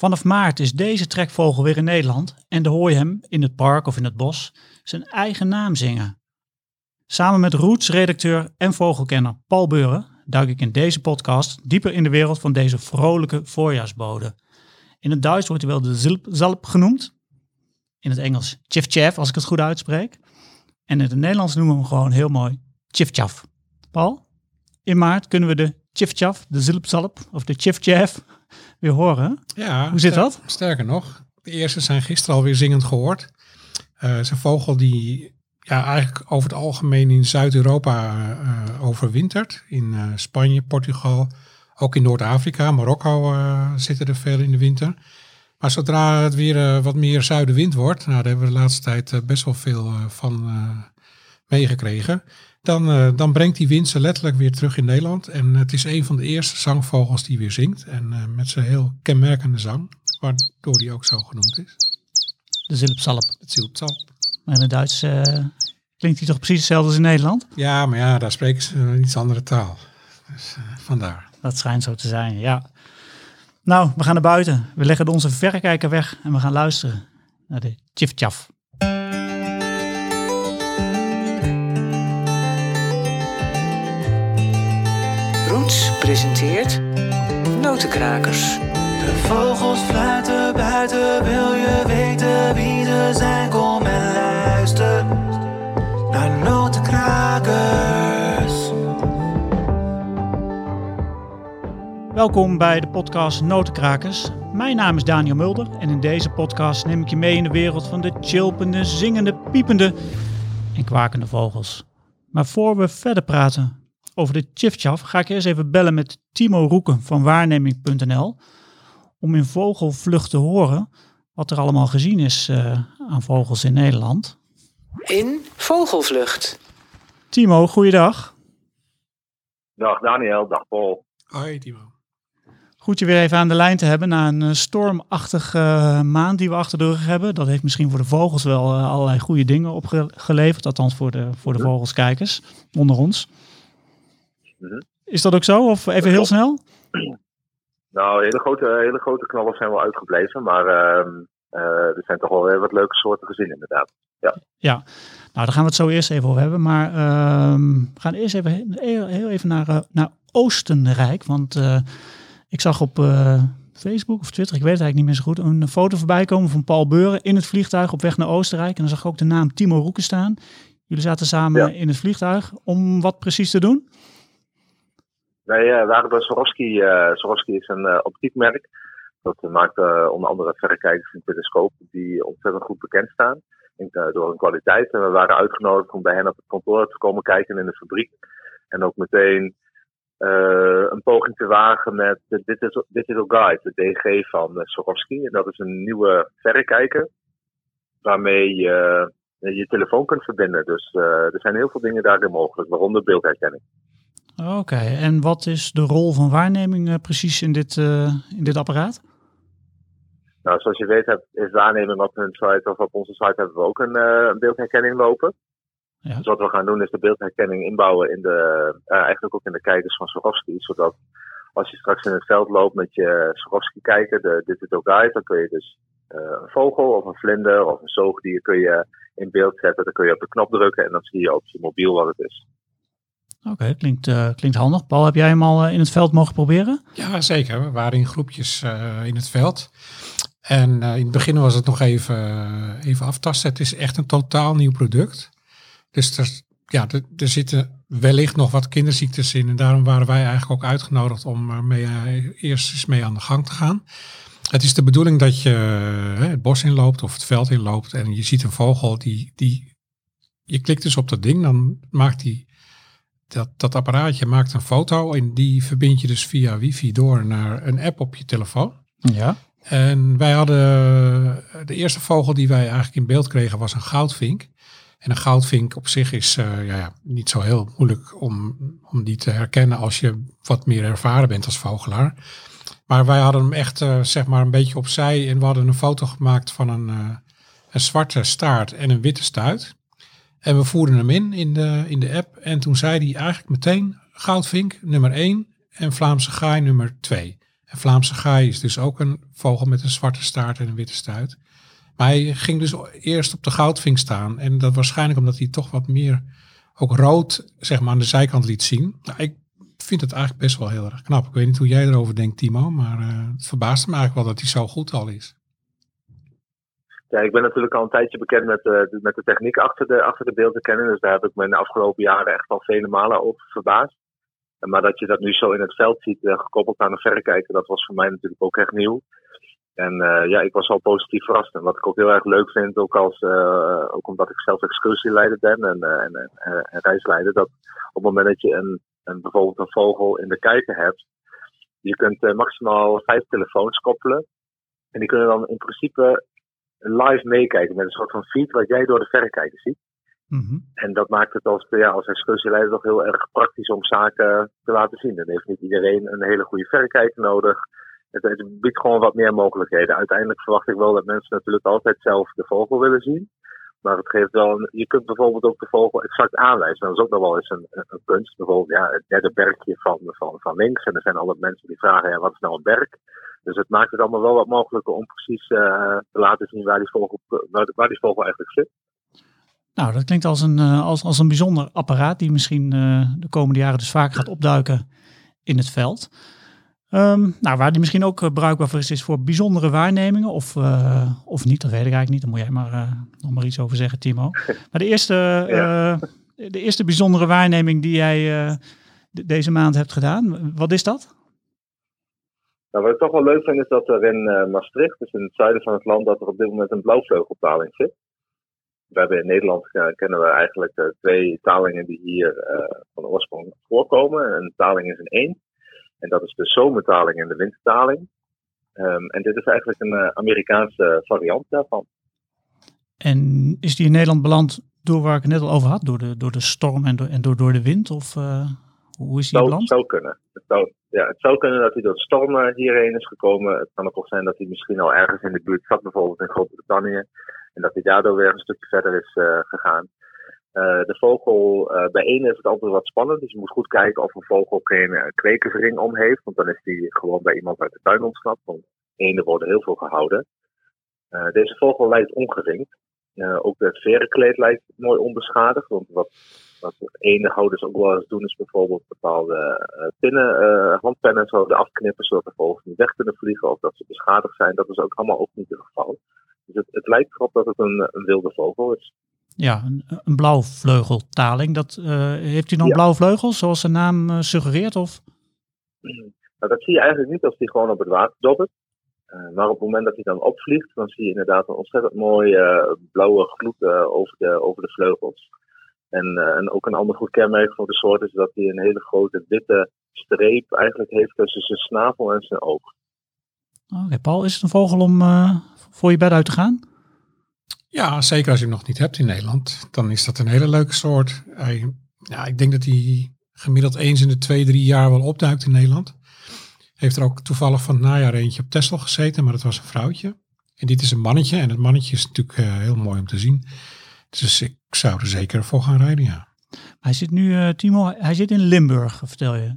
Vanaf maart is deze trekvogel weer in Nederland en dan hoor je hem in het park of in het bos zijn eigen naam zingen. Samen met Roots-redacteur en vogelkenner Paul Beuren duik ik in deze podcast dieper in de wereld van deze vrolijke voorjaarsbode. In het Duits wordt hij wel de zilp, zalp genoemd. In het Engels chif als ik het goed uitspreek. En in het Nederlands noemen we hem gewoon heel mooi chif Paul, in maart kunnen we de chif de zilpzalp of de chif weer horen. Ja, hoe zit dat? Sterker nog, de eerste zijn gisteren alweer zingend gehoord. Uh, het is een vogel die ja, eigenlijk over het algemeen in Zuid-Europa uh, overwintert. In uh, Spanje, Portugal, ook in Noord-Afrika, Marokko zitten er veel in de winter. Maar zodra het weer wat meer zuidenwind wordt, nou, daar hebben we de laatste tijd best wel veel van meegekregen. Dan, uh, dan brengt die wind ze letterlijk weer terug in Nederland. En het is een van de eerste zangvogels die weer zingt. En uh, met zijn heel kenmerkende zang, waardoor die ook zo genoemd is. De zilpzalp. Het zilpzalp. Maar in het Duits uh, klinkt hij toch precies hetzelfde als in Nederland? Ja, maar ja, daar spreken ze een iets andere taal. Dus vandaar. Dat schijnt zo te zijn, ja. Nou, we gaan naar buiten. We leggen onze verrekijker weg en we gaan luisteren naar de tjif-tjaf. Presenteert Notenkrakers. De vogels fluiten buiten, wil je weten wie ze zijn? Kom en luister naar Notenkrakers. Welkom bij de podcast Notenkrakers. Mijn naam is Daniel Mulder en in deze podcast neem ik je mee in de wereld van de chilpende, zingende, piepende en kwakende vogels. Maar voor we verder praten over de Chifchaf ga ik eerst even bellen met Timo Roeken van waarneming.nl om in vogelvlucht te horen wat er allemaal gezien is uh, aan vogels in Nederland. In vogelvlucht. Timo, goeiedag. Dag Daniel, dag Paul. Hoi Timo. Goed je weer even aan de lijn te hebben na een stormachtige uh, maand die we achter de rug hebben. Dat heeft misschien voor de vogels wel uh, allerlei goede dingen opgeleverd. Althans voor de, voor de vogelskijkers onder ons. Mhm. Is dat ook zo? Of even heel snel? Nou, hele grote, hele grote knallers zijn wel uitgebleven. Maar uh, uh, er zijn toch wel weer wat leuke soorten gezien inderdaad. Ja. ja, nou daar gaan we het zo eerst even over hebben. Maar uh, we gaan eerst even heel, heel even naar, naar Oostenrijk. Want uh, ik zag op Facebook of Twitter, ik weet het eigenlijk niet meer zo goed, een foto voorbij komen van Paul Beuren in het vliegtuig op weg naar Oostenrijk. En dan zag ik ook de naam Timo Roeken staan. Jullie zaten samen ja. in het vliegtuig. Om wat precies te doen? Wij uh, waren bij Swarovski. Uh, Swarovski is een uh, optiekmerk. Dat maakt onder andere verrekijkers en telescopen die ontzettend goed bekend staan. door hun kwaliteit. En we waren uitgenodigd om bij hen op het kantoor te komen kijken in de fabriek. En ook meteen een poging te wagen met de Digital, Digital Guide, de DG van Swarovski. En dat is een nieuwe verrekijker waarmee je je telefoon kunt verbinden. Dus er zijn heel veel dingen daarin mogelijk, waaronder beeldherkenning. Oké, en wat is de rol van waarneming uh, precies in dit, uh, in dit apparaat? Nou, zoals je weet is waarneming op hun site of op onze site hebben we ook een, uh, een beeldherkenning lopen. Ja. Dus wat we gaan doen is de beeldherkenning inbouwen in de, eigenlijk ook in de kijkers van Swarovski. Zodat als je straks in het veld loopt met je Swarovski kijker, de Digital Guide, dan kun je dus een vogel of een vlinder of een zoogdier kun je in beeld zetten. Dan kun je op de knop drukken en dan zie je op je mobiel wat het is. Oké, klinkt, uh, klinkt handig. Paul, heb jij hem al uh, in het veld mogen proberen? Ja, zeker. We waren in groepjes uh, in het veld. En in het begin was het nog even, even aftasten. Het is echt een totaal nieuw product. Dus er, ja, er, zitten wellicht nog wat kinderziektes in. En daarom waren wij eigenlijk ook uitgenodigd om mee, eerst eens mee aan de gang te gaan. Het is de bedoeling dat je het bos inloopt of het veld inloopt. En je ziet een vogel die, die je klikt dus op dat ding, dan maakt die dat, dat apparaatje maakt een foto en die verbind je dus via wifi door naar een app op je telefoon. Ja. En wij hadden, de eerste vogel die wij eigenlijk in beeld kregen was een goudvink. En een goudvink op zich is uh, ja, niet zo heel moeilijk om, om die te herkennen als je wat meer ervaren bent als vogelaar. Maar wij hadden hem echt uh, zeg maar een beetje opzij en we hadden een foto gemaakt van een, uh, een zwarte staart en een witte stuit. En we voerden hem in, in de, in de app. En toen zei hij eigenlijk meteen goudvink nummer 1 en Vlaamse gaai nummer 2. En Vlaamse gaai is dus ook een vogel met een zwarte staart en een witte stuit. Maar hij ging dus eerst op de goudvink staan. En dat waarschijnlijk omdat hij toch wat meer ook rood zeg maar, aan de zijkant liet zien. Nou, ik vind het eigenlijk best wel heel erg knap. Ik weet niet hoe jij erover denkt, Timo. Maar uh, het verbaast me eigenlijk wel dat hij zo goed al is. Ja, ik ben natuurlijk al een tijdje bekend met, uh, met de techniek achter de, achter de beelden kennen. Dus daar heb ik me in de afgelopen jaren echt al vele malen over verbaasd. Maar dat je dat nu zo in het veld ziet, uh, gekoppeld aan een verrekijker, dat was voor mij natuurlijk ook echt nieuw. En uh, ja, ik was al positief verrast. En wat ik ook heel erg leuk vind, ook, als, ook omdat ik zelf excursieleider ben en, en, en, en, reisleider, dat op het moment dat je een, een, bijvoorbeeld een vogel in de kijker hebt, je kunt maximaal vijf telefoons koppelen. En die kunnen dan in principe live meekijken met een soort van feed wat jij door de verrekijker ziet. Mm-hmm. En dat maakt het als, ja, als excursieleider toch heel erg praktisch om zaken te laten zien. Dan heeft niet iedereen een hele goede verrekijker nodig. Het, het, biedt gewoon wat meer mogelijkheden. Uiteindelijk verwacht ik wel dat mensen natuurlijk altijd zelf de vogel willen zien. Maar het geeft wel een, je kunt bijvoorbeeld ook de vogel exact aanwijzen. Dat is ook nog wel eens een, een kunst. Bijvoorbeeld ja, het derde bergje van, van, van links. En er zijn altijd mensen die vragen, ja, wat is nou een berg? Dus het maakt het allemaal wel wat mogelijker om precies uh, te laten zien waar die, vogel, waar, waar die vogel eigenlijk zit. Nou, dat klinkt als een, uh, als, als een bijzonder apparaat die misschien uh, de komende jaren dus vaak gaat opduiken in het veld. Um, nou, waar die misschien ook bruikbaar voor is, is voor bijzondere waarnemingen of, of niet, dat weet ik eigenlijk niet. Daar moet jij maar nog maar iets over zeggen, Timo. Maar de eerste, ja. de eerste bijzondere waarneming die jij deze maand hebt gedaan, wat is dat? Nou, wat ik toch wel leuk vind is dat er in uh, Maastricht, dus in het zuiden van het land, dat er op dit moment een blauwvleugeltaling zit. We hebben in Nederland kennen we eigenlijk uh, twee talingen die hier van oorsprong voorkomen. Een taling is een eend. En dat is de zomertaling en de wintertaling. Um, en dit is eigenlijk een Amerikaanse variant daarvan. En is die in Nederland beland door waar ik het net al over had? Door de, door de storm en door, en door, door de wind? Of hoe is die beland? zou kunnen. Het zou, ja, het zou kunnen dat hij door storm hierheen is gekomen. Het kan ook zijn dat hij misschien al ergens in de buurt zat, bijvoorbeeld in Groot-Brittannië. En dat hij daardoor weer een stukje verder is uh, gegaan. Uh, de vogel, bij één is het altijd wat spannend. Dus je moet goed kijken of een vogel geen kwekersring om heeft. Want dan is die gewoon bij iemand uit de tuin ontsnapt. Want ene worden heel veel gehouden. deze vogel lijkt ongeringd. Ook het verenkleed lijkt mooi onbeschadigd. Want wat wat houders ook wel eens doen is bijvoorbeeld bepaalde uh, pinnen, uh, handpennen zouden afknippen zodat de vogels niet weg kunnen vliegen of dat ze beschadigd zijn. Dat is ook allemaal ook niet het geval. Dus het, het lijkt erop dat het een, een wilde vogel is. Ja, een, een blauwvleugeltaling. Dat, uh, heeft hij nog ja. blauwe vleugels zoals zijn naam suggereert? Of? Nou, dat zie je eigenlijk niet als hij gewoon op het water dobbert. Maar op het moment dat hij dan opvliegt, dan zie je inderdaad een ontzettend mooie blauwe gloed over, de, over de vleugels. En, uh, en ook een ander goed kenmerk van de soort is dat hij een hele grote witte streep eigenlijk heeft tussen zijn snavel en zijn oog. Oké, okay, Paul, is het een vogel om uh, voor je bed uit te gaan? Ja, zeker als je hem nog niet hebt in Nederland. Dan is dat een hele leuke soort. Hij, ja, ik denk dat hij gemiddeld eens in de twee, drie jaar wel opduikt in Nederland. Heeft er ook toevallig van het najaar eentje op Tesla gezeten, maar dat was een vrouwtje. En dit is een mannetje. En het mannetje is natuurlijk uh, heel mooi om te zien. Dus ik zou er zeker voor gaan rijden, ja. Hij zit nu, uh, Timo, hij zit in Limburg, vertel je.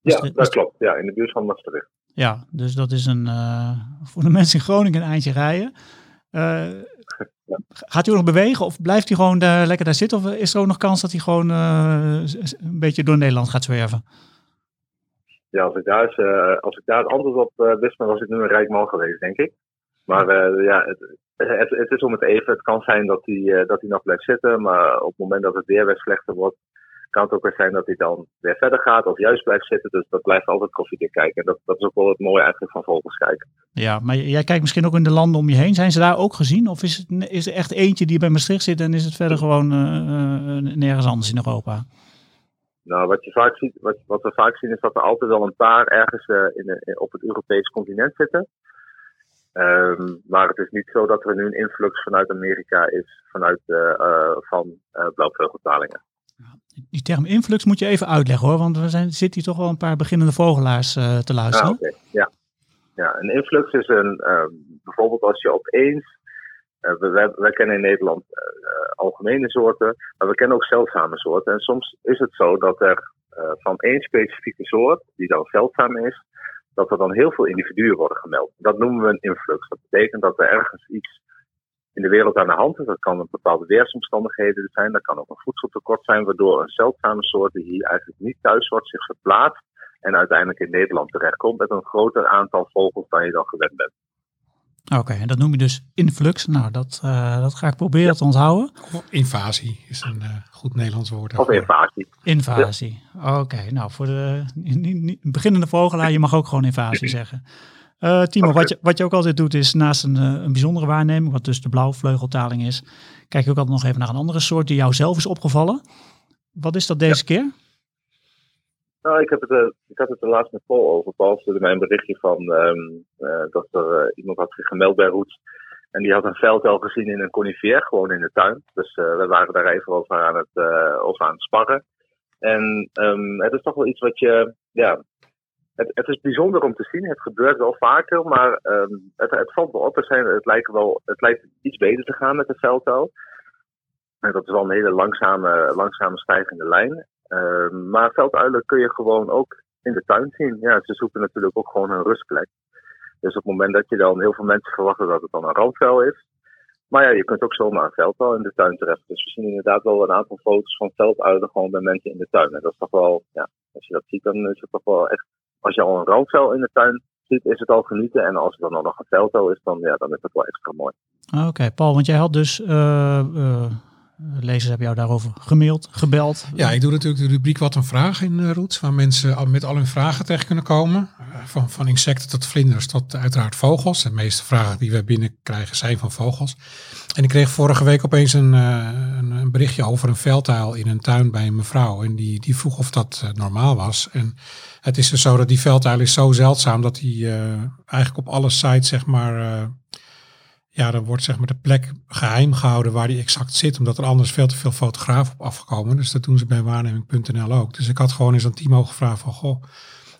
Ja, dat klopt. Ja, in de buurt van Maastricht. Ja, dus dat is een, uh, voor de mensen in Groningen een eindje rijden. Uh, ja. Gaat hij ook nog bewegen of blijft hij gewoon daar, lekker daar zitten? Of is er ook nog kans dat hij gewoon een beetje door Nederland gaat zwerven? Ja, als ik daar, als ik daar het antwoord op wist, dan was ik nu een rijk man geweest, denk ik. Maar ja, het, het, het, is om het even. Het kan zijn dat hij, uh, dat hij nog blijft zitten. Maar op het moment dat het weer weer slechter wordt, kan het ook weer zijn dat hij dan weer verder gaat of juist blijft zitten. Dus dat blijft altijd koffiedik kijken. En dat, dat is ook wel het mooie eigenlijk van vogels kijken. Ja, maar jij kijkt misschien ook in de landen om je heen. Zijn ze daar ook gezien? Of is, het, is er echt eentje die bij Maastricht zit en is het verder gewoon uh, uh, nergens anders in Europa? Nou, wat, je vaak ziet, wat, wat we vaak zien is dat er altijd wel een paar ergens in, op het Europese continent zitten. Um, maar het is niet zo dat er nu een influx vanuit Amerika is vanuit uh, uh, van blauwvleugeltalingen. Die term influx moet je even uitleggen hoor, want we zijn, zitten hier toch wel een paar beginnende vogelaars te luisteren. Ah, okay. ja. ja, een influx is een, bijvoorbeeld als je opeens, we, wij, kennen in Nederland algemene soorten, maar we kennen ook zeldzame soorten. En soms is het zo dat er van één specifieke soort, die dan zeldzaam is, dat er dan heel veel individuen worden gemeld. Dat noemen we een influx. Dat betekent dat er ergens iets in de wereld aan de hand is. Dat kan een bepaalde weersomstandigheden zijn, dat kan ook een voedseltekort zijn, waardoor een zeldzame soort die hier eigenlijk niet thuis wordt zich verplaatst en uiteindelijk in Nederland terechtkomt met een groter aantal vogels dan je dan gewend bent. Oké, en dat noem je dus influx. Nou, dat, eh, dat ga ik proberen te onthouden. Invasie is een eh, goed Nederlands woord. Of invasie. Invasie. Oké, nou voor de beginnende vogelaar, je mag ook gewoon invasie zeggen. Eh, Timo, wat je, wat je ook altijd doet is naast een, een bijzondere waarneming, wat dus de blauwvleugeltaling is, kijk je ook altijd nog even naar een andere soort die jou zelf is opgevallen. Wat is dat deze keer? Nou, ik, heb het, eh, ik had het er laatst met Paul over. Paul stuurde mij een berichtje van ehm, eh, dat er eh, iemand had zich gemeld bij Roots. En die had een veldel gezien in een conifeer, gewoon in de tuin. Dus we waren daar even over aan het, over aan het sparren. En ehm, het is toch wel iets wat je, ja, het, het is bijzonder om te zien. Het gebeurt wel vaker, maar ehm, het, het valt wel op. Er zijn, het, lijkt wel, het lijkt iets beter te gaan met de veldel. En dat is wel een hele langzame, langzame stijgende lijn. Ehm, maar velduilen kun je gewoon ook in de tuin zien. Ja, ze zoeken natuurlijk ook gewoon een rustplek. Dus op het moment dat je dan heel veel mensen verwachten dat het dan een randvuil is. Maar ja, je kunt ook zomaar een veldvuil in de tuin treffen. Dus we zien inderdaad wel een aantal foto's van velduilen gewoon bij mensen in de tuin. En dat is toch wel, ja, als je dat ziet, dan is het toch wel echt. Als je al een randvuil in de tuin ziet, is het al genieten. En als het dan nog een veldvuil is, dan, ja, dan is het wel extra mooi. Oké, Paul, want jij had dus, eh, eh, lezers hebben jou daarover gemaild, gebeld. Ja, ik doe natuurlijk de rubriek Wat een vraag in uh, Roots, waar mensen met al hun vragen terecht kunnen komen. Uh, van, van insecten tot vlinders tot uiteraard vogels. De meeste vragen die we binnenkrijgen zijn van vogels. En ik kreeg vorige week opeens een, een, berichtje over een veldtuil in een tuin bij een mevrouw. En die, die vroeg of dat normaal was. En het is dus zo dat die veldtuil is zo zeldzaam dat die eigenlijk op alle sites zeg maar ja, dan wordt zeg maar de plek geheim gehouden waar die exact zit, omdat er anders veel te veel fotografen op afgekomen. Dus dat doen ze bij waarneming.nl ook. Dus ik had gewoon eens aan Timo gevraagd van, goh,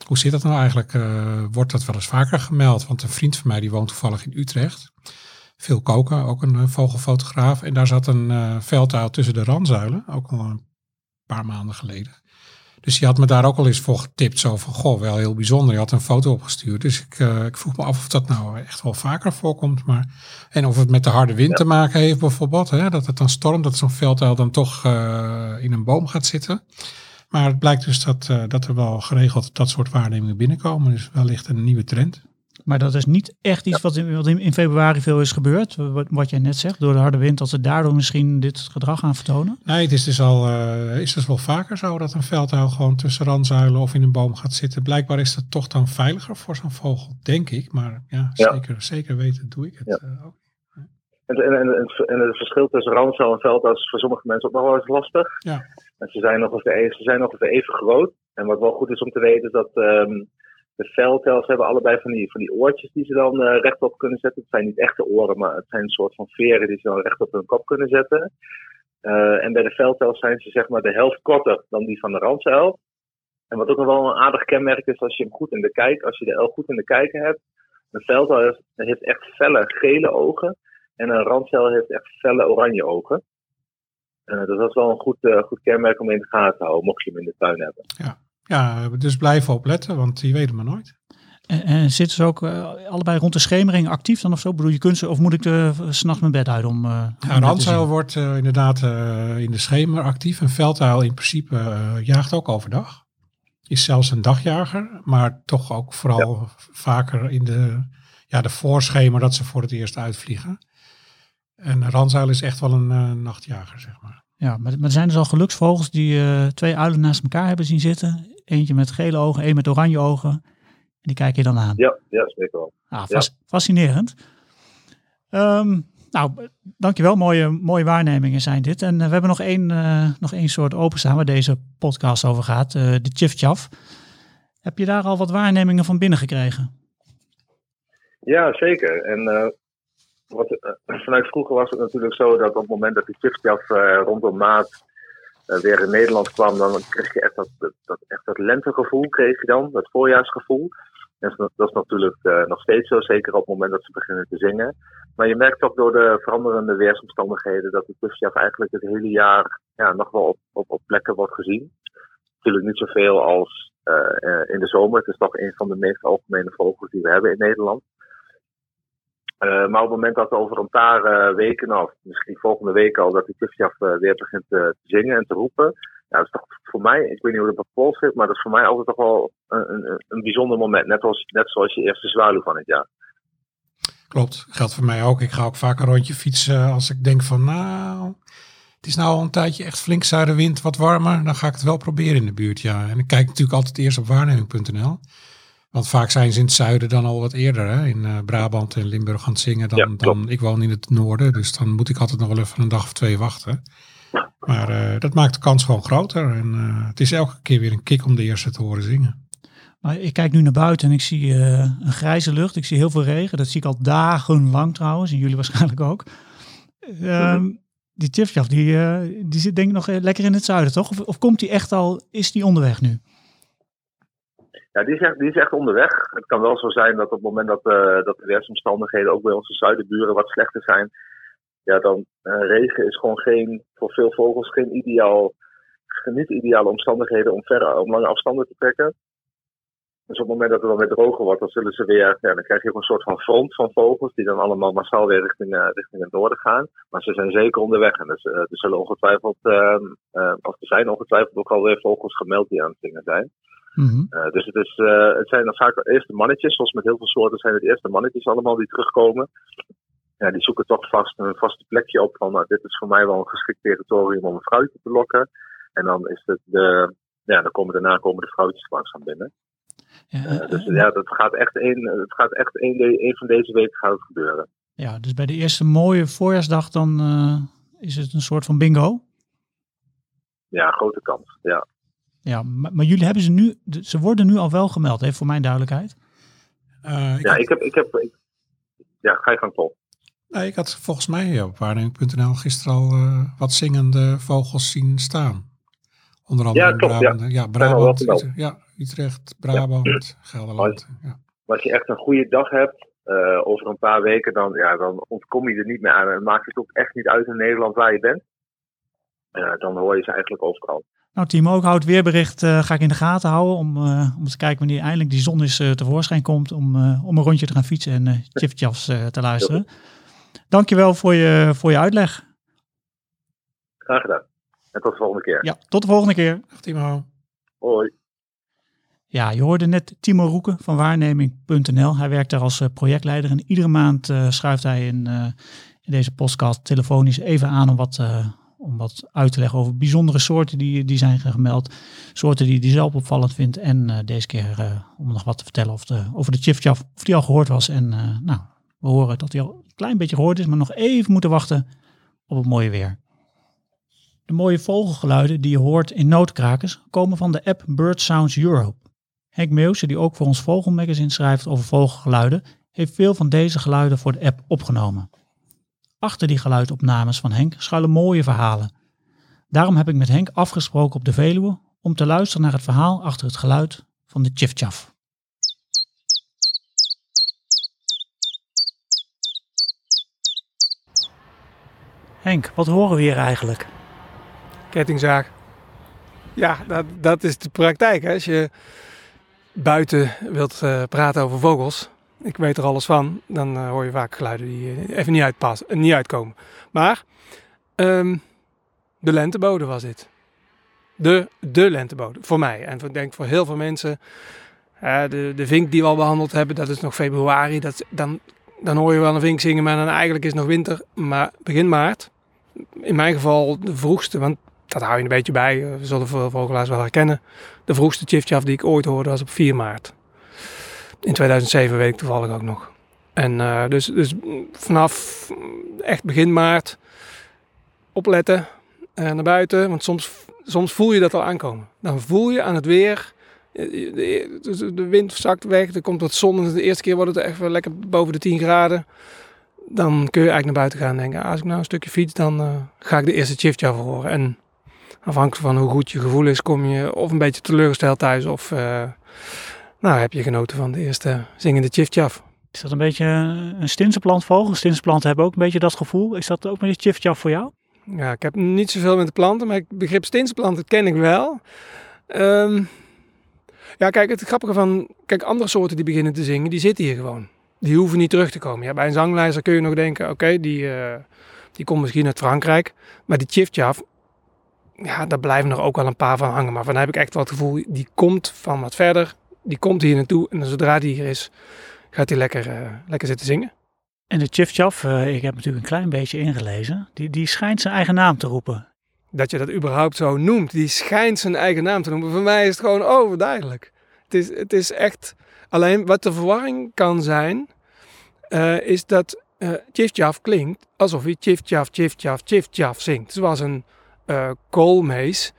hoe zit dat nou eigenlijk? Uh, wordt dat wel eens vaker gemeld? Want een vriend van mij die woont toevallig in Utrecht. Veel koken, ook een uh, vogelfotograaf. En daar zat een uh, tussen de randzuilen, ook al een paar maanden geleden. Dus die had me daar ook al eens voor getipt. Zo van, goh, wel heel bijzonder. Je had een foto opgestuurd. Dus ik, uh, ik vroeg me af of dat nou echt wel vaker voorkomt. Maar, en of het met de harde wind ja. te maken heeft bijvoorbeeld. Hè, dat het dan stormt, dat zo'n veldtuil dan toch uh, in een boom gaat zitten. Maar het blijkt dus dat, uh, dat er wel geregeld dat soort waarnemingen binnenkomen. Dus wellicht een nieuwe trend. Maar dat is niet echt iets wat, in, wat in, februari veel is gebeurd. Wat, wat jij net zegt, door de harde wind, dat ze daardoor misschien dit gedrag gaan vertonen? Nee, het is dus al uh, is dus wel vaker zo dat een veldhuil gewoon tussen randzuilen of in een boom gaat zitten. Blijkbaar is dat toch dan veiliger voor zo'n vogel, denk ik. Maar ja, ja. Zeker, zeker weten doe ik het ja. uh, ook. En, en, en, en, het verschil tussen randzuil en veldhuil is voor sommige mensen ook nog wel eens lastig. Ja. En ze zijn nog ongeveer, ze zijn nog even groot. En wat wel goed is om te weten is dat um, de veldtels hebben allebei van die, van die oortjes die ze dan uh, rechtop kunnen zetten. Het zijn niet echte oren, maar het zijn een soort van veren die ze dan recht op hun kop kunnen zetten. Uh, en bij de veldtels zijn ze zeg maar de helft korter dan die van de randzuil. En wat ook nog wel een aardig kenmerk is als je hem goed in de kijk, als je de elk goed in de kijken hebt. Een veldtuil heeft, echt felle gele ogen en een randzuil heeft echt felle oranje ogen. Dus dat is wel een goed, goed kenmerk om in de gaten te houden, mocht je hem in de tuin hebben. Ja. Ja, dus blijven opletten, want die weten maar nooit. En, en zitten ze ook uh, allebei rond de schemering actief dan of zo? Bedoel, je kunt ze, of moet ik de s'nachts mijn bed uit om... Uh, ja, een randzuil wordt uh, inderdaad in de schemer actief. Een veldhuil in principe jaagt ook overdag. Is zelfs een dagjager, maar toch ook vooral ja. vaker in de, ja, de voorschemer dat ze voor het eerst uitvliegen. En een randzuil is echt wel een nachtjager, zeg maar. Ja, maar, maar er zijn dus al geluksvogels die uh, twee uilen naast elkaar hebben zien zitten. Eentje met gele ogen, één met oranje ogen. En die kijk je dan aan. Ja, ja zeker wel. Ah, fas ja. Fascinerend. Um, nou, dankjewel. Mooie, mooie waarnemingen zijn dit. En uh, we hebben nog één, uh, nog één soort openstaan waar deze podcast over gaat. de Chif Heb je daar al wat waarnemingen van binnen gekregen? Ja, zeker. En wat, uh, vanuit vroeger was het natuurlijk zo dat op het moment dat die chipsjaf uh, rondom maat uh, weer in Nederland kwam, dan kreeg je echt dat, dat, echt dat lentegevoel, kreeg je dan, dat voorjaarsgevoel. En dat, is natuurlijk nog steeds zo, zeker op het moment dat ze beginnen te zingen. Maar je merkt ook door de veranderende weersomstandigheden dat die chipsjaf eigenlijk het hele jaar ja, nog wel op, op, op plekken wordt gezien. Natuurlijk niet zoveel als eh, eh, in de zomer. Het is toch een van de meest algemene vogels die we hebben in Nederland. Eh, maar op het moment dat over een paar eh, weken, of misschien volgende week al, dat die tjifjaf eh, weer begint te zingen en te roepen. Ja, dat is toch voor mij, ik weet niet hoe dat op Pool zit, maar dat is voor mij altijd toch wel een, een, een bijzonder moment. Net, als, net zoals je eerste zwaluw van het jaar. Klopt, geldt voor mij ook. Ik ga ook vaak een rondje fietsen als ik denk van nou, het is nou al een tijdje echt flink zuidenwind, wat warmer. Dan ga ik het wel proberen in de buurt, ja. En ik kijk natuurlijk altijd eerst op waarneming.nl. Want vaak zijn ze in het zuiden dan al wat eerder, hè? in eh, Brabant en Limburg aan het zingen. Dan, Ja, dan, ik woon in het noorden, dus dan moet ik altijd nog wel even een dag of twee wachten. Maar eh, dat maakt de kans gewoon groter. En eh, het is elke keer weer een kick om de eerste te horen zingen. Maar ik kijk nu naar buiten en ik zie eh, een grijze lucht. Ik zie heel veel regen. Dat zie ik al dagenlang trouwens. En jullie waarschijnlijk ook. Ehm, Die Tjifjaf, die, eh, die zit denk ik nog lekker in het zuiden, toch? Of, of komt die echt al, is die onderweg nu? Ja, die is, echt, die is echt onderweg. Het kan wel zo zijn dat op het moment dat, eh, dat de weersomstandigheden ook bij onze zuidenburen wat slechter zijn, ja, dan eh, regen is gewoon geen, voor veel vogels geen ideaal, niet ideale omstandigheden om verder, om lange afstanden te trekken. Dus op het moment dat het dan weer droger wordt, dan zullen ze weer, ja, dan krijg je ook een soort van front van vogels die dan allemaal massaal weer richting, eh, richting het noorden gaan. Maar ze zijn zeker onderweg en dus, eh, er zullen ongetwijfeld, eh, eh, of er zijn ongetwijfeld ook alweer vogels gemeld die aan het zingen zijn. Mhm. Uh, dus het, is, uh, het zijn dan vaak de eerste mannetjes, zoals met heel veel soorten zijn het de eerste mannetjes allemaal die terugkomen. Ja, die zoeken toch vast een vaste plekje op van, nou, dit is voor mij wel een geschikt territorium om een vrouwtje te lokken. En dan is het de, ja, dan komen daarna komen de vrouwtjes langzaam binnen. Ja, Uh, eh, dus eh, ja, dat gaat echt een, het gaat echt een, de- een van deze weken gaat het gebeuren. ja, dus bij de eerste mooie voorjaarsdag dan eh, is het een soort van bingo. Ja, grote kans. Ja. Ja, maar, maar jullie hebben ze nu, ze worden nu al wel gemeld, hè, voor mijn duidelijkheid. Eh, ik, ja, had, ik heb, ik heb, ik- ja, ga je gang Paul. nee, ik had volgens mij op waarneming.nl gisteren al eh, wat zingende vogels zien staan. Onder andere Ja, klopt. Brabant. Ja, Brabant. Utrecht, ja, Utrecht, Brabant, Gelderland. Ja. Als je echt een goede dag hebt, eh, over een paar weken, dan, ja, dan ontkom je er niet meer aan. En het maakt het ook echt niet uit in Nederland waar je bent. Eh, dan hoor je ze eigenlijk overal. Nou, Timo, ook houd weerbericht eh, ga ik in de gaten houden om, eh, om te kijken wanneer eindelijk die zon eens eh, tevoorschijn komt om, eh, om een rondje te gaan fietsen en uh, Chifchafs eh, te luisteren. Dankjewel voor je, voor je uitleg. Graag gedaan. En tot de volgende keer. Ja, tot de volgende keer. Dag Timo. Hoi. Ja, je hoorde net Timo Roeken van waarneming.nl. Hij werkt daar als eh, projectleider en iedere maand eh, schuift hij in, eh, in deze podcast telefonisch even aan om wat, eh, om wat uit te leggen over bijzondere soorten die, die zijn gemeld. Soorten die hij zelf opvallend vindt. En eh, deze keer eh, om nog wat te vertellen of de, over de Chifchaf, of die al gehoord was. En eh, nou, we horen dat hij al een klein beetje gehoord is, maar nog even moeten wachten op het mooie weer. De mooie vogelgeluiden die je hoort in noodkrakers komen van de app Bird Sounds Europe. Henk Meeuwse, die ook voor ons Vogelmagazine schrijft over vogelgeluiden, heeft veel van deze geluiden voor de app opgenomen. Achter die geluidopnames van Henk schuilen mooie verhalen. Daarom heb ik met Henk afgesproken op de Veluwe om te luisteren naar het verhaal achter het geluid van de Chifchaf. Henk, wat horen we hier eigenlijk? kettingzaag. Ja, dat, dat is de praktijk. Hè. Als je buiten wilt eh, praten over vogels, ik weet er alles van, dan eh, hoor je vaak geluiden die eh, even niet, uitpassen, niet uitkomen. Maar ehm, de lentebode was dit. De, de lentebode, voor mij. En ik denk voor heel veel mensen. de, de vink die we al behandeld hebben, dat is nog februari. Dat, dan, dan hoor je wel een vink zingen, maar dan eigenlijk is het nog winter. Maar begin maart, in mijn geval de vroegste, want dat hou je een beetje bij. We zullen veel vogelaars wel herkennen. De vroegste chifchaf die ik ooit hoorde was op 4 maart. In 2007 weet ik toevallig ook nog. En eh, dus, dus vanaf mm, echt begin maart opletten eh, naar buiten. Want soms, soms voel je dat al aankomen. Dan voel je aan het weer. eh, De, de, wind zakt weg, er komt wat zon. De eerste keer wordt het echt wel lekker boven de 10 graden. Dan kun je eigenlijk naar buiten gaan en denken: "Ah, als ik nou een stukje fiets, dan eh, ga ik de eerste chifchaf horen. En afhankelijk van hoe goed je gevoel is, kom je of een beetje teleurgesteld thuis. Of eh, nou, heb je genoten van de eerste zingende chifchaf. Is dat een beetje een stinsenplantvogel? Stinsenplanten hebben ook een beetje dat gevoel. Is dat ook met die Chifchaf voor jou? Ja, ik heb niet zoveel met de planten, maar het begrip stinsplanten ken ik wel. Ehm, ja, kijk, het grappige van... Kijk, andere soorten die beginnen te zingen, die zitten hier gewoon. Die hoeven niet terug te komen. Ja, bij een zanglijster kun je nog denken, oké, die, eh, die komt misschien uit Frankrijk. Maar die Chif-Chaf, ja, daar blijven er ook wel een paar van hangen. Maar van heb ik echt wel het gevoel, die komt van wat verder. Die komt hier naartoe en zodra die hier is, gaat hij lekker, eh, lekker zitten zingen. En de Chif-Chaf, eh, ik heb natuurlijk een klein beetje ingelezen, die, die schijnt zijn eigen naam te roepen. Dat je dat überhaupt zo noemt, die schijnt zijn eigen naam te noemen. Voor mij is het gewoon overduidelijk. Het is, het is echt... Alleen wat de verwarring kan zijn, eh, is dat uh, Chif-Chaf klinkt alsof hij Chif-Chaf, Chif-Chaf, Chif-Chaf zingt. Zoals een uh, koolmees,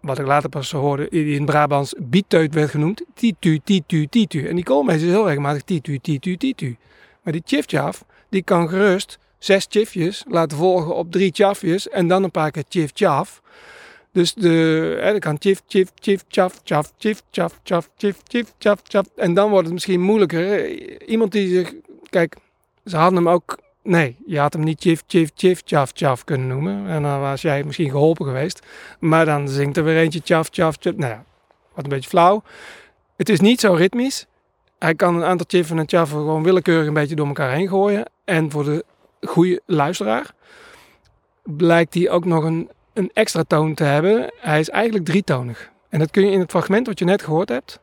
wat ik later pas hoorde, in Brabants bieteut werd genoemd. Titu, titu, titu. En die koolmees is heel regelmatig titu, titu, titu. Maar die Chif-Chaf, die kan gerust zes chifjes laten volgen op drie chafjes en dan een paar keer chif-chaf. Dus de, hè, dan kan chif, chif, chif, chaf, chaf, chif, chaf, chaf, chif, chif, chaf, chaf. En dan wordt het misschien moeilijker. Iemand die zich, kijk, ze hadden hem ook, nee, je had hem niet chif, chif, chif, chaf, chaf kunnen noemen. En dan was jij misschien geholpen geweest. Maar dan zingt er weer eentje chaf, chaf. Nou ja, wat een beetje flauw. Het is niet zo ritmisch. Hij kan een aantal chiffen en chaffen gewoon willekeurig een beetje door elkaar heen gooien. En voor de goede luisteraar blijkt hij ook nog een, een extra toon te hebben. Hij is eigenlijk drietonig. En dat kun je in het fragment wat je net gehoord hebt.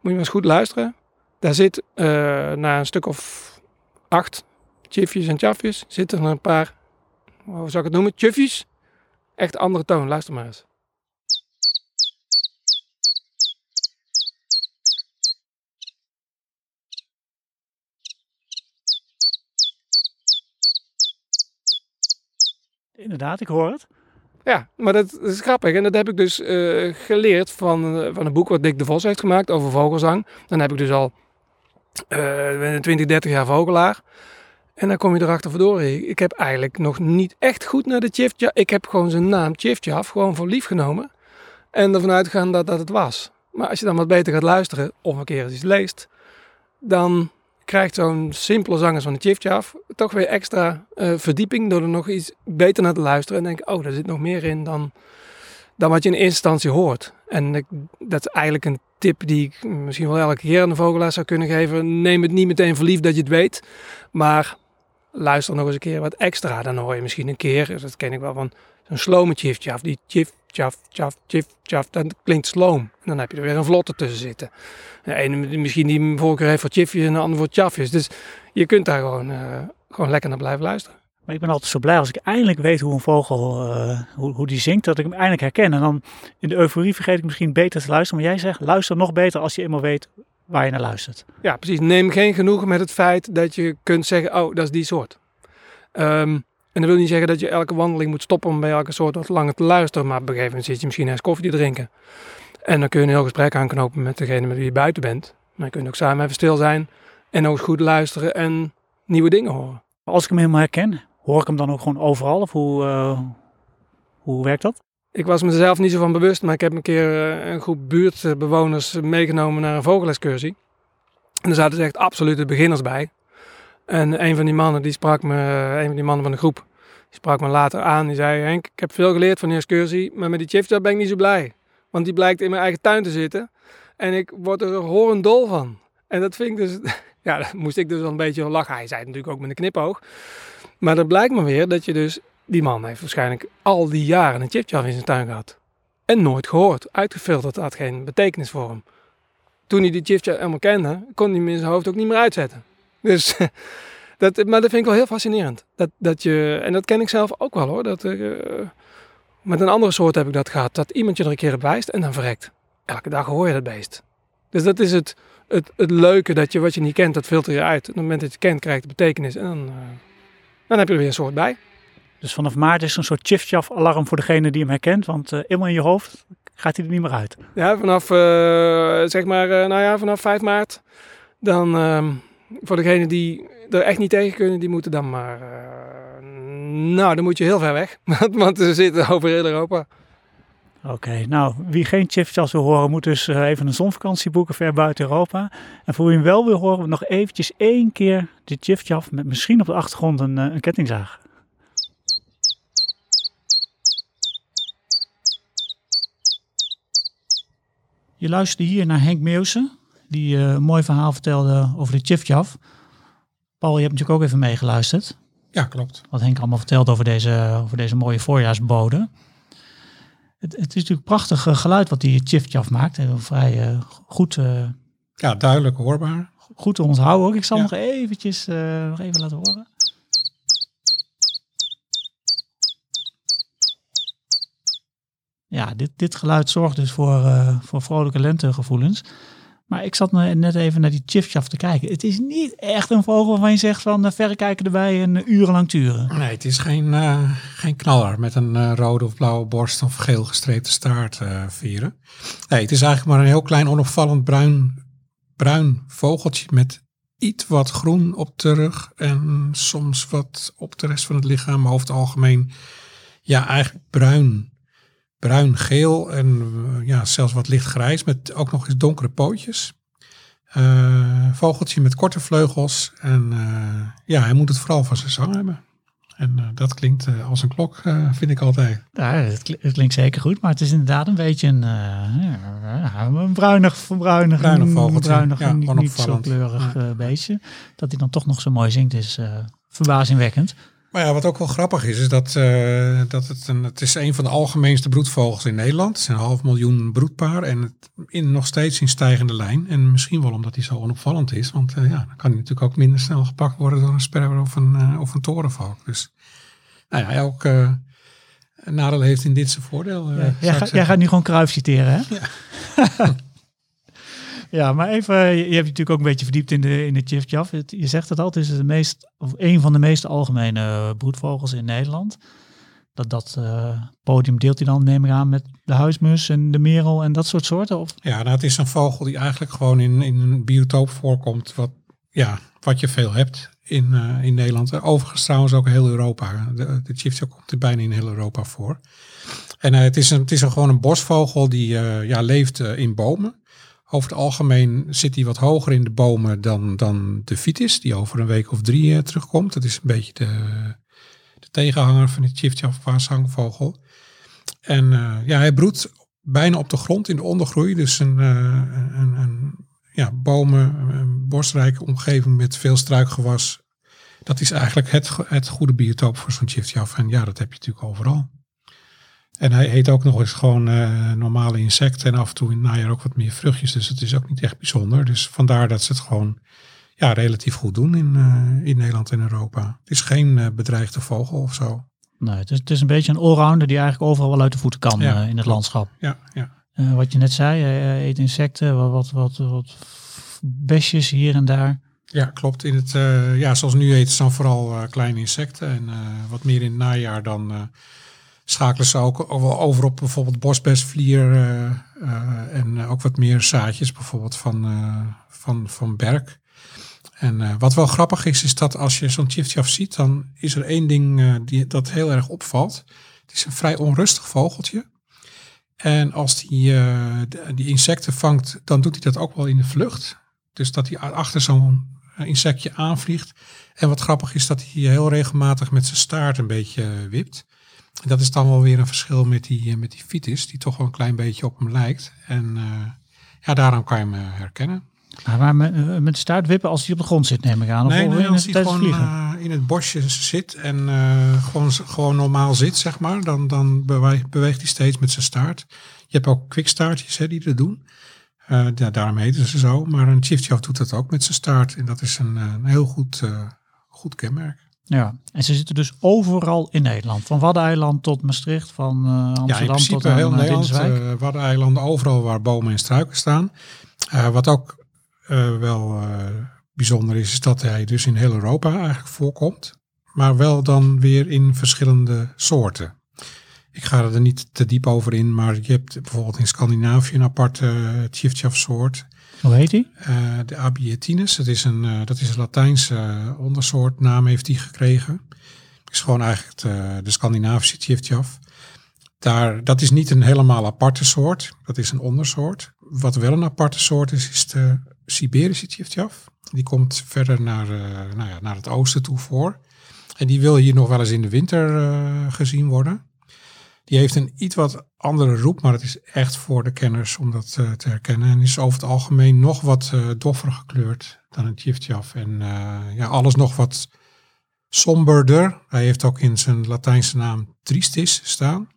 Moet je maar eens goed luisteren. Daar zit uh, na een stuk of acht chifjes en chafjes zitten er een paar, hoe zou ik het noemen, chufjes. Echt andere toon. Luister maar eens. Inderdaad, ik hoor het. Ja, maar dat, is grappig. En dat heb ik dus uh, geleerd van, uh, van een boek wat Dick de Vos heeft gemaakt over vogelzang. Dan heb ik dus al uh, 20, 30 jaar vogelaar. En dan kom je erachter, verdorie, ik heb eigenlijk nog niet echt goed naar de Chifjaf. Ik heb gewoon zijn naam Chifjaf gewoon voor lief genomen. En ervan uitgegaan dat dat het was. Maar als je dan wat beter gaat luisteren, of een keer eens iets leest, dan krijgt zo'n simpele zangers van de Chifjaf toch weer extra uh, verdieping door er nog iets beter naar te luisteren. En denk, oh, daar zit nog meer in dan, dan wat je in eerste instantie hoort. En dat is eigenlijk een tip die ik misschien wel elke keer aan de vogelaar zou kunnen geven. Neem het niet meteen verliefd dat je het weet, maar luister nog eens een keer wat extra. Dan hoor je misschien een keer, dat ken ik wel van zo'n slome chif die chif, chaf, chaf, chif, chaf, dat klinkt sloom. En dan heb je er weer een vlotte tussen zitten. De ene misschien die voorkeur heeft voor chifjes en de ander voor chafjes. Dus je kunt daar gewoon, uh, gewoon lekker naar blijven luisteren. Maar ik ben altijd zo blij als ik eindelijk weet hoe een vogel, uh, hoe, hoe die zingt, dat ik hem eindelijk herken. En dan in de euforie vergeet ik misschien beter te luisteren. Maar jij zegt, luister nog beter als je eenmaal weet waar je naar luistert. Ja, precies. Neem geen genoegen met het feit dat je kunt zeggen, oh, dat is die soort. Um, en dat wil niet zeggen dat je elke wandeling moet stoppen om bij elke soort wat langer te luisteren. Maar op een gegeven moment zit je misschien eens koffie te drinken. En dan kun je een heel gesprek aanknopen met degene met wie je buiten bent. Maar je kunt ook samen even stil zijn en ook goed luisteren en nieuwe dingen horen. Als ik hem helemaal herken, hoor ik hem dan ook gewoon overal? Of hoe, uh, hoe werkt dat? Ik was mezelf niet zo van bewust, maar ik heb een keer uh, een groep buurtbewoners meegenomen naar een vogelexcursie. En er zaten dus echt absolute beginners bij. En een van die mannen, die sprak me, een van die mannen van de groep, die sprak me later aan. Die zei, Henk, ik heb veel geleerd van die excursie, maar met die chipjob ben ik niet zo blij. Want die blijkt in mijn eigen tuin te zitten. En ik word er horendol van. En dat vind ik dus, ja, daar moest ik dus wel een beetje lachen. Hij zei het natuurlijk ook met een knipoog. Maar dat blijkt maar weer dat je dus, die man heeft waarschijnlijk al die jaren een chipjob in zijn tuin gehad. En nooit gehoord, uitgefilterd, had geen betekenis voor hem. Toen hij die chipjob helemaal kende, kon hij hem in zijn hoofd ook niet meer uitzetten. Dus, dat, maar dat vind ik wel heel fascinerend. Dat, dat je, en dat ken ik zelf ook wel hoor. Dat, uh, met een andere soort heb ik dat gehad. Dat iemand je er een keer op wijst en dan verrekt. Elke dag hoor je dat beest. Dus dat is het, het, het leuke dat je wat je niet kent, dat filter je uit. Op het moment dat je het kent, krijgt het betekenis. En dan, uh, dan heb je er weer een soort bij. Dus vanaf maart is er een soort chif alarm voor degene die hem herkent. Want uh, helemaal in je hoofd gaat hij er niet meer uit. Ja, vanaf, zeg maar, nou ja, vanaf 5 maart. Dan ehm, voor degenen die er echt niet tegen kunnen, die moeten dan maar. Nou, dan moet je heel ver weg. Want ze zitten over heel Europa. Oké, okay, nou, wie geen Chipjas wil horen, moet dus even een zonvakantie boeken ver buiten Europa. En voor wie hem wel wil horen, nog eventjes één keer de Chipjaf met misschien op de achtergrond een, een kettingzaag. Je luisterde hier naar Henk Meeuwsen, die eh, een mooi verhaal vertelde over de Chifjaf. Paul, je hebt natuurlijk ook even meegeluisterd. Ja, klopt. Wat Henk allemaal vertelt over deze, over deze mooie voorjaarsbode. Het, het is natuurlijk prachtig eh, geluid wat die Chifjaf maakt. Heel vrij eh, goed, Ja, duidelijk hoorbaar. goed te onthouden ook. Ik zal Ja. nog eventjes nog even laten horen. Ja, dit, dit geluid zorgt dus voor, eh, voor vrolijke lentegevoelens. Maar ik zat net even naar die chifchaf te kijken. Het is niet echt een vogel waarvan je zegt van uh, verrekijken erbij en uh, urenlang turen. Nee, het is geen, eh, geen knaller met een eh, rode of blauwe borst of geel gestreepte staart eh, vieren. Nee, het is eigenlijk maar een heel klein onopvallend bruin, bruin vogeltje met iets wat groen op de rug en soms wat op de rest van het lichaam. Maar over het algemeen, ja, eigenlijk bruin. Bruin-geel en eh, ja, zelfs wat lichtgrijs met ook nog eens donkere pootjes. Eh, vogeltje met korte vleugels en eh, ja, hij moet het vooral van zijn zang hebben. En dat klinkt als een klok, vind ik altijd. Ja, het, kli- het klinkt zeker goed, maar het is inderdaad een beetje een, een bruinig, verbruinig, Bruinig vogeltje. bruinig, Ja, niet, niet zo kleurig beestje. Dat hij dan toch nog zo mooi zingt is verbazingwekkend. Maar ja, wat ook wel grappig is, is dat, eh, dat het, een, het is een van de algemeenste broedvogels in Nederland. Het is een half miljoen broedpaar en het in, nog steeds in stijgende lijn. En misschien wel omdat hij zo onopvallend is, want eh, ja, dan kan hij natuurlijk ook minder snel gepakt worden door een sperwer of een, eh, of een torenvalk. Dus nou ja, elk nadeel heeft in dit zijn voordeel. Ja, jij, ga- jij gaat nu gewoon Kruif citeren, hè? Ja. ja, maar even, je hebt je natuurlijk ook een beetje verdiept in de, in de Chif-Chaf. Het- Je zegt het al, het is de meest, of een van de meest algemene broedvogels in Nederland. Dat, dat eh, podium deelt hij dan, neem ik aan, met de huismus en de merel en dat soort soorten? Of, Ja, nou, het is een vogel die eigenlijk gewoon in, in een biotoop voorkomt. Wat, ja, wat je veel hebt in, eh, in Nederland. Overigens trouwens ook heel Europa. De, de komt er bijna in heel Europa voor. En eh, het is, een, het is gewoon een bosvogel die eh, ja, leeft eh, in bomen. Over het algemeen zit hij wat hoger in de bomen dan, dan de vitis, die over een week of drie eh, terugkomt. Dat is een beetje de, de tegenhanger van de chieftail paashangvogel. En eh, ja, hij broedt bijna op de grond in de ondergroei. Dus een, eh, een, een ja, bomen, een bosrijke omgeving met veel struikgewas. Dat is eigenlijk het, het goede biotoop voor zo'n chiftjaf. En ja, dat heb je natuurlijk overal. En hij eet ook nog eens gewoon eh, normale insecten en af en toe in het najaar ook wat meer vruchtjes. Dus het is ook niet echt bijzonder. Dus vandaar dat ze het gewoon ja, relatief goed doen in, eh, in Nederland en Europa. Het is geen eh, bedreigde vogel of zo. nee, het is, het is een beetje een allrounder die eigenlijk overal wel uit de voeten kan Ja, in het landschap. Ja, ja. Wat je net zei, hij eet insecten, wat, wat, wat, wat besjes hier en daar. Ja, klopt. In het, ja, zoals nu eten ze dan vooral kleine insecten. En wat meer in het najaar dan schakelen ze ook over op bijvoorbeeld bosbesvlier. eh, eh, en eh, ook wat meer zaadjes bijvoorbeeld van, eh, van, van berk. En wat wel grappig is, is dat als je zo'n chiftjaf ziet, dan is er één ding die, dat heel erg opvalt. Het is een vrij onrustig vogeltje. En als die, die insecten vangt, dan doet hij dat ook wel in de vlucht. Dus dat hij achter zo'n insectje aanvliegt. En wat grappig is dat hij heel regelmatig met zijn staart een beetje wipt. Dat is dan wel weer een verschil met die, eh, met die fitis, die toch wel een klein beetje op hem lijkt. En eh, ja, daarom kan je hem eh, herkennen. Maar, maar met, met de staart wippen als hij op de grond zit, neem ik aan. Of nee, als hij gewoon in het bosje zit en gewoon, gewoon normaal zit, zeg maar, dan, dan bewe- beweegt hij steeds met zijn staart. Je hebt ook kwikstaartjes hè, die dat doen. Ja, daarom heten ze zo. Maar een chiefchaff doet dat ook met zijn staart. En dat is een, een heel goed, goed kenmerk. Ja, en ze zitten dus overal in Nederland. Van Waddeneiland tot Maastricht, van eh, Ja, in Amsterdam principe tot aan heel eh, Nederland, eh Waddeneilanden, overal waar bomen en struiken staan. Wat ook wel bijzonder is, is dat hij dus in heel Europa eigenlijk voorkomt. Maar wel dan weer in verschillende soorten. Ik ga er niet te diep over in, maar je hebt bijvoorbeeld in Scandinavië een aparte uh, soort. Hoe heet die? Uh, de Abietinus, dat is een, uh, dat is een Latijnse uh, ondersoort, naam heeft die gekregen. is gewoon eigenlijk de, de Scandinavische chiefchaff. Daar, dat is niet een helemaal aparte soort, dat is een ondersoort. Wat wel een aparte soort is, is de Siberische chiefchaff. Die komt verder naar, nou ja, naar het oosten toe voor. En die wil hier nog wel eens in de winter gezien worden. Die heeft een iets wat andere roep, maar het is echt voor de kenners om dat eh, te herkennen. En is over het algemeen nog wat eh, doffer gekleurd dan een Tjiftjaf. En eh, ja, alles nog wat somberder. Hij heeft ook in zijn Latijnse naam Tristis staan.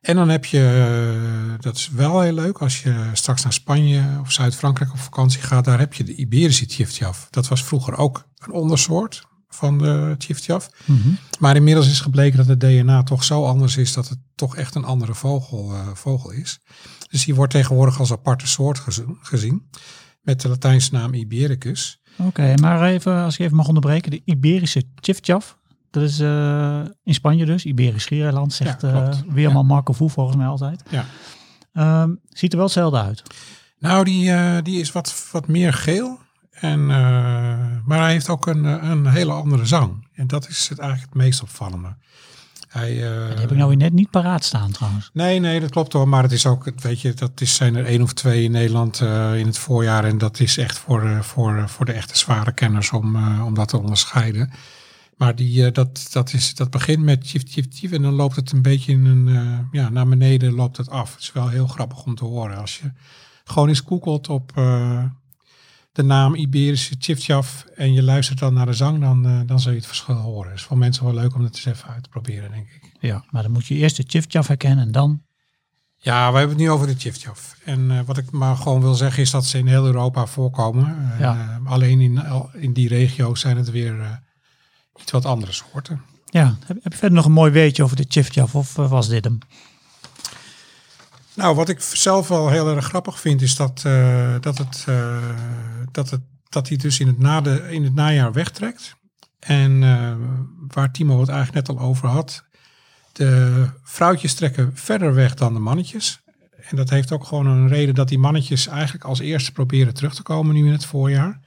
En dan heb je, dat is wel heel leuk, als je straks naar Spanje of Zuid-Frankrijk op vakantie gaat, daar heb je de Iberische Tjiftjaf. Dat was vroeger ook een ondersoort van de Tjiftjaf. Mhm. Maar inmiddels is gebleken dat het DNA toch zo anders is dat het toch echt een andere vogel, eh, vogel is. Dus die wordt tegenwoordig als aparte soort gez- gezien. Met de Latijnse naam Ibericus. Oké, maar even, als ik even mag onderbreken, de Iberische Tjiftjaf. Dat is eh, in Spanje dus, Iberisch Schiereiland, zegt Ja, klopt. Weerman Marco Voe volgens mij altijd. Ja. Ehm, ziet er wel hetzelfde uit. Nou, die, die is wat, wat meer geel. En, eh, maar hij heeft ook een, eh, een hele andere zang. En dat is het eigenlijk het meest opvallende. Hij, eh, Die heb ik nou weer net niet paraat staan trouwens. Nee, nee, dat klopt hoor. Maar het is ook, het- weet je, dat is, zijn er één of twee in Nederland in het voorjaar. En dat is echt voor, voor, voor de echte zware kenners om, om dat te onderscheiden. Maar die, dat, dat, is, dat begint met chief, chief, chief. En dan loopt het een beetje in een, ja, naar beneden loopt het af. Het is wel heel grappig om te horen. Als je gewoon eens googelt op de naam Iberische Tjiftjaf en je luistert dan naar de zang, dan, eh, dan zul je het verschil horen. Het is voor mensen wel leuk om het eens even uit te proberen, denk ik. Ja, maar dan moet je eerst de Tjiftjaf herkennen en dan... Ja, we hebben het nu over de Tjiftjaf. En eh, wat ik maar gewoon wil zeggen is dat ze in heel Europa voorkomen. Eh, alleen in, in die regio's zijn het weer iets wat andere soorten. Ja, heb, heb je verder nog een mooi weetje over de Tjiftjaf of was dit hem? Nou, wat ik zelf wel heel erg grappig vind is dat, eh, dat, het, eh, dat, het, dat hij dus in het, nade, in het najaar wegtrekt. En eh, waar Timo het eigenlijk net al over had. De vrouwtjes trekken verder weg dan de mannetjes. En dat heeft ook gewoon een reden dat die mannetjes eigenlijk als eerste proberen terug te komen nu in het voorjaar.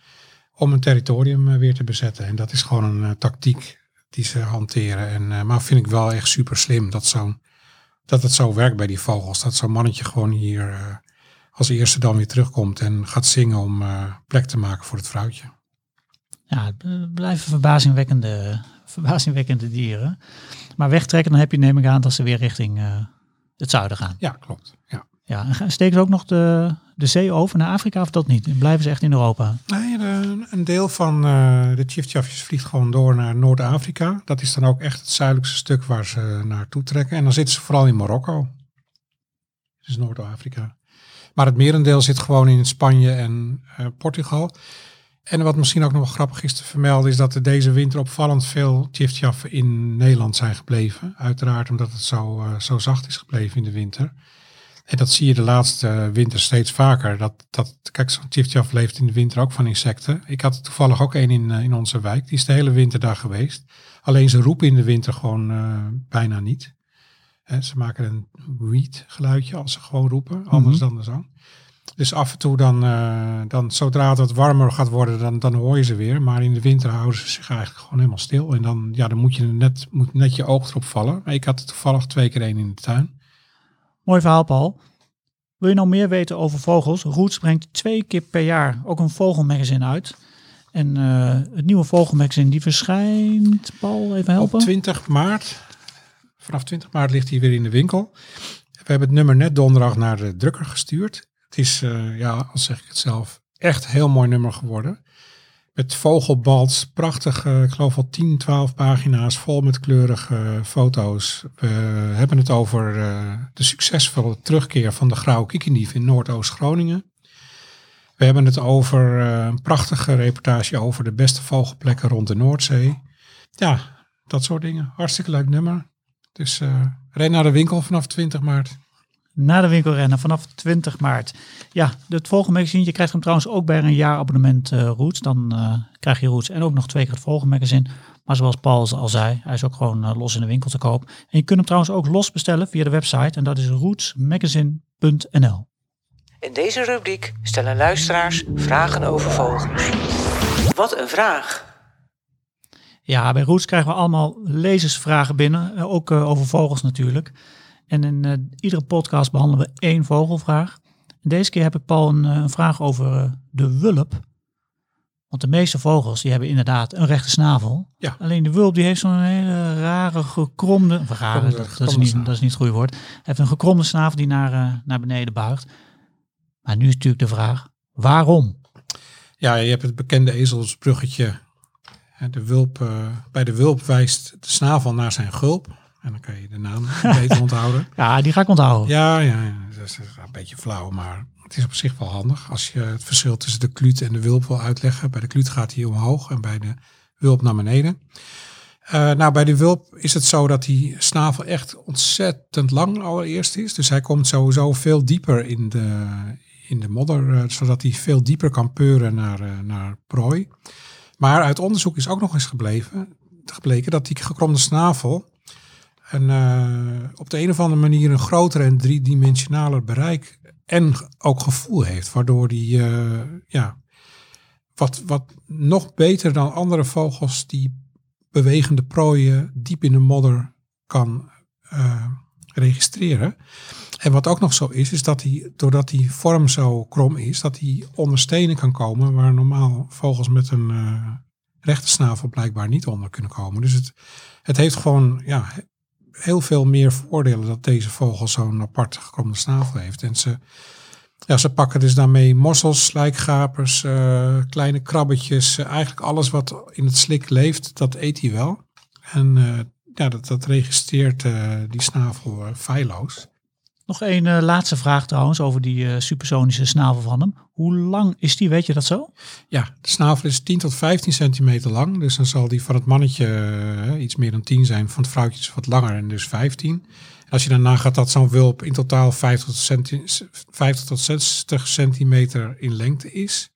Om een territorium weer te bezetten. En dat is gewoon een tactiek die ze hanteren. En, maar vind ik wel echt super slim dat, zo'n, dat het zo werkt bij die vogels. Dat zo'n mannetje gewoon hier eh, als eerste dan weer terugkomt en gaat zingen om eh, plek te maken voor het vrouwtje. Ja, het blijven verbazingwekkende, verbazingwekkende dieren. Maar wegtrekken, dan heb je neem ik aan dat ze weer richting eh, het zuiden gaan. Ja, klopt. Ja. Ja, en steken ze ook nog de, de zee over naar Afrika of dat niet? En blijven ze echt in Europa? Nee, een deel van eh, de chiftjafjes vliegt gewoon door naar Noord-Afrika. Dat is dan ook echt het zuidelijkste stuk waar ze naartoe trekken. En dan zitten ze vooral in Marokko. Dus Noord-Afrika. Maar het merendeel zit gewoon in Spanje en eh, Portugal. En wat misschien ook nog wel grappig is te vermelden, is dat er deze winter opvallend veel chiftjaffen in Nederland zijn gebleven. Uiteraard omdat het zo, eh, zo zacht is gebleven in de winter. En dat zie je de laatste winter steeds vaker. Dat, dat, kijk, zo'n chiftjaf leeft in de winter ook van insecten. Ik had toevallig ook een in, eh, in onze wijk. Die is de hele winter daar geweest. Alleen ze roepen in de winter gewoon eh, bijna niet. Ze maken een weed geluidje als ze gewoon roepen, anders dan de zang. Dus af en toe dan, eh, dan zodra het wat warmer gaat worden, dan, dan hoor je ze weer. Maar in de winter houden ze zich eigenlijk gewoon helemaal stil. En dan, ja, dan moet je net, moet net je oog erop vallen. Maar ik had er toevallig twee keer één in de tuin. Mooi verhaal, Paul. Wil je nou meer weten over vogels? Roots brengt twee keer per jaar ook een vogelmagazine uit. En eh, het nieuwe vogelmagazine die verschijnt, Paul, even helpen? Op 20 maart, vanaf 20 maart ligt hij weer in de winkel. We hebben het nummer net donderdag naar de drukker gestuurd. Het is, eh, ja, als zeg ik het zelf, echt een heel mooi nummer geworden. Met vogelbals, prachtig, eh, ik geloof al 10, 12 pagina's vol met kleurige eh, foto's. We hebben het over eh, de succesvolle terugkeer van de grauwe kiekendief in Noordoost-Groningen. We hebben het over een prachtige reportage over de beste vogelplekken rond de Noordzee. Ja, dat soort dingen. Hartstikke leuk nummer. Dus eh ren naar de winkel vanaf 20 maart. Na de winkel rennen vanaf 20 maart. Ja, het vogelmagazine, je krijgt hem trouwens ook bij een jaarabonnement eh Roots. Dan eh, krijg je Roots en ook nog twee keer het vogelmagazine. Maar zoals Paul al zei, hij is ook gewoon eh, los in de winkel te koop. En je kunt hem trouwens ook los bestellen via de website. En dat is rootsmagazine.nl. In deze rubriek stellen luisteraars vragen over vogels. Wat een vraag! Ja, bij Roots krijgen we allemaal lezersvragen binnen. Ook over vogels natuurlijk. En in eh, iedere podcast behandelen we één vogelvraag. En deze keer heb ik Paul een, eh, een vraag over eh, de wulp. Want de meeste vogels die hebben inderdaad een rechte snavel. Ja. Alleen de wulp die heeft zo'n hele rare gekromde... Of rare, Gekromde- dat, dat, is niet, snavel. dat is niet het goede woord. Heeft een gekromde snavel die naar, naar beneden buigt. Maar nu is natuurlijk de vraag, waarom? Ja, je hebt het bekende ezelsbruggetje. De wulp, bij de wulp wijst de snavel naar zijn gulp. En dan kan je de naam beter onthouden. Ja, die ga ik onthouden. Ja, ja, ja, dat is een beetje flauw, maar het is op zich wel handig. Als je het verschil tussen de kluut en de wulp wil uitleggen. Bij de kluut gaat hij omhoog en bij de wulp naar beneden. Eh, nou, bij de wulp is het zo dat die snavel echt ontzettend lang allereerst is. Dus hij komt sowieso veel dieper in de, in de modder, eh, zodat hij veel dieper kan peuren naar, eh, naar prooi. Maar uit onderzoek is ook nog eens gebleven, gebleken dat die gekromde snavel een, eh, op de een of andere manier een groter en driedimensionaler bereik en ook gevoel heeft. Waardoor die eh, ja, wat, wat nog beter dan andere vogels die bewegende prooien diep in de modder kan eh, registreren. En wat ook nog zo is, is dat hij, doordat die vorm zo krom is, dat hij onder stenen kan komen waar normaal vogels met een rechte snavel blijkbaar niet onder kunnen komen. Dus het, het heeft gewoon ja, heel veel meer voordelen dat deze vogel zo'n apart gekromde snavel heeft. En ze, ja, ze pakken dus daarmee mossels, slijkgapers, eh, kleine krabbetjes, eh, eigenlijk alles wat in het slik leeft, dat eet hij wel. En eh, ja, dat, dat registreert die snavel feilloos. Nog één eh, laatste vraag trouwens over die eh, supersonische snavel van hem. Hoe lang is die, weet je dat zo? Ja, de snavel is 10 tot 15 centimeter lang. Dus dan zal die van het mannetje eh, iets meer dan 10 zijn. Van het vrouwtje is wat langer en dus 15. En als je dan nagaat dat zo'n wulp in totaal 50 tot, centi 50 tot 60 centimeter in lengte is.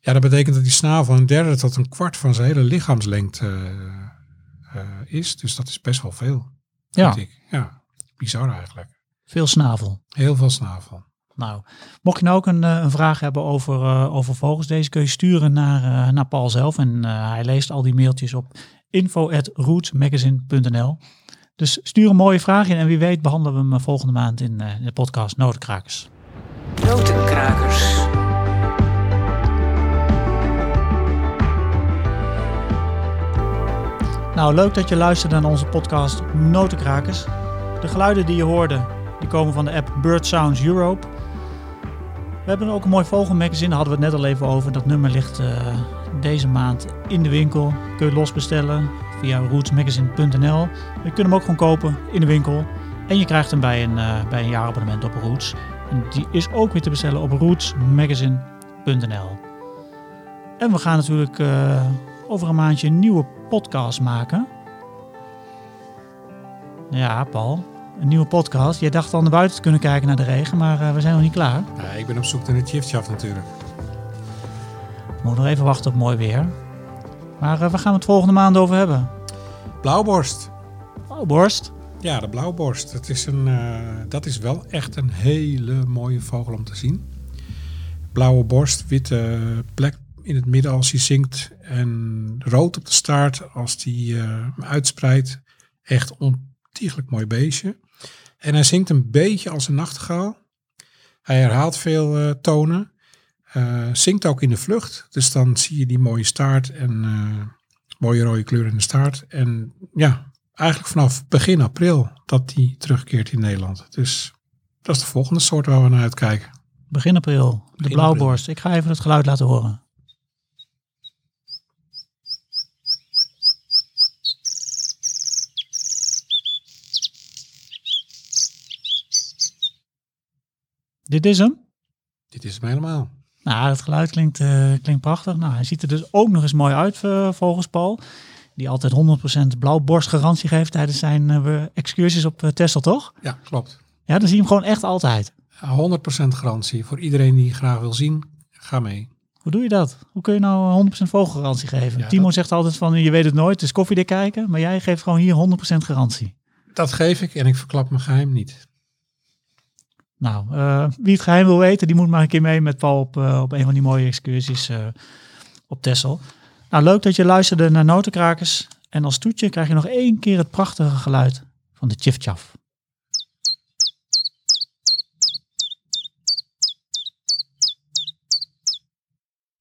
Ja, dat betekent dat die snavel een derde tot een kwart van zijn hele lichaamslengte is. Dus dat is best wel veel. Ja. vind ik. Ja, bizar eigenlijk. Veel snavel. Heel veel snavel. Nou, mocht je nou ook een, eh, een vraag hebben over, eh, over vogels, deze kun je sturen naar, eh, naar Paul zelf. En eh, hij leest al die mailtjes op info.rootsmagazine.nl. Dus stuur een mooie vraag in en wie weet behandelen we hem volgende maand in, eh, in de podcast Notenkrakers. Notenkrakers. Nou, leuk dat je luisterde naar onze podcast Notenkrakers. De geluiden die je hoorde, die komen van de app Bird Sounds Europe. We hebben ook een mooi vogelmagazine, daar hadden we het net al even over. Dat nummer ligt eh, deze maand in de winkel. Kun je losbestellen via rootsmagazine.nl. Je kunt hem ook gewoon kopen in de winkel. En je krijgt hem bij een, eh, bij een jaarabonnement op Roots. Die is ook weer te bestellen op rootsmagazine.nl. En we gaan natuurlijk eh, over een maandje een nieuwe podcast maken. Ja, Paul. Een nieuwe podcast. Jij dacht al naar buiten te kunnen kijken naar de regen, maar eh, we zijn nog niet klaar. Ja, ik ben op zoek naar de chiftchaff natuurlijk. We moeten nog even wachten op mooi weer. Maar eh, waar gaan we het volgende maand over hebben? Blauwborst. Oh, borst. Ja, de blauwborst. Dat is, een, eh, dat is wel echt een hele mooie vogel om te zien. Blauwe borst, witte plek in het midden als hij zingt. En rood op de staart als hij uitspreidt. Echt ontiegelijk mooi beestje. En hij zingt een beetje als een nachtegaal. Hij herhaalt veel eh, tonen. Eh, zingt ook in de vlucht. Dus dan zie je die mooie staart en eh, mooie rode kleur in de staart. En ja, eigenlijk vanaf begin april dat die terugkeert in Nederland. Dus dat is de volgende soort waar we naar uitkijken. Begin april. De blauwborst. Ik ga even het geluid laten horen. Dit is hem. Dit is hem helemaal. Nou, het geluid klinkt, eh, klinkt prachtig. Nou, hij ziet er dus ook nog eens mooi uit eh, volgens Paul. Die altijd 100% blauwborstgarantie geeft tijdens zijn eh, excursies op Texel, toch? Ja, klopt. Ja, dan zie je hem gewoon echt altijd. 100% garantie. Voor iedereen die graag wil zien, ga mee. Hoe doe je dat? Hoe kun je nou 100% vogelgarantie geven? Ja, Timo dat- zegt altijd van, je weet het nooit, het is koffiedik kijken. Maar jij geeft gewoon hier 100% garantie. Dat geef ik en ik verklap mijn geheim niet. Nou, eh, wie het geheim wil weten, die moet maar een keer mee met Paul op, eh, op een van die mooie excursies eh, op Texel. Nou, leuk dat je luisterde naar Notenkrakers. En als toetje krijg je nog één keer het prachtige geluid van de Chif Chaf.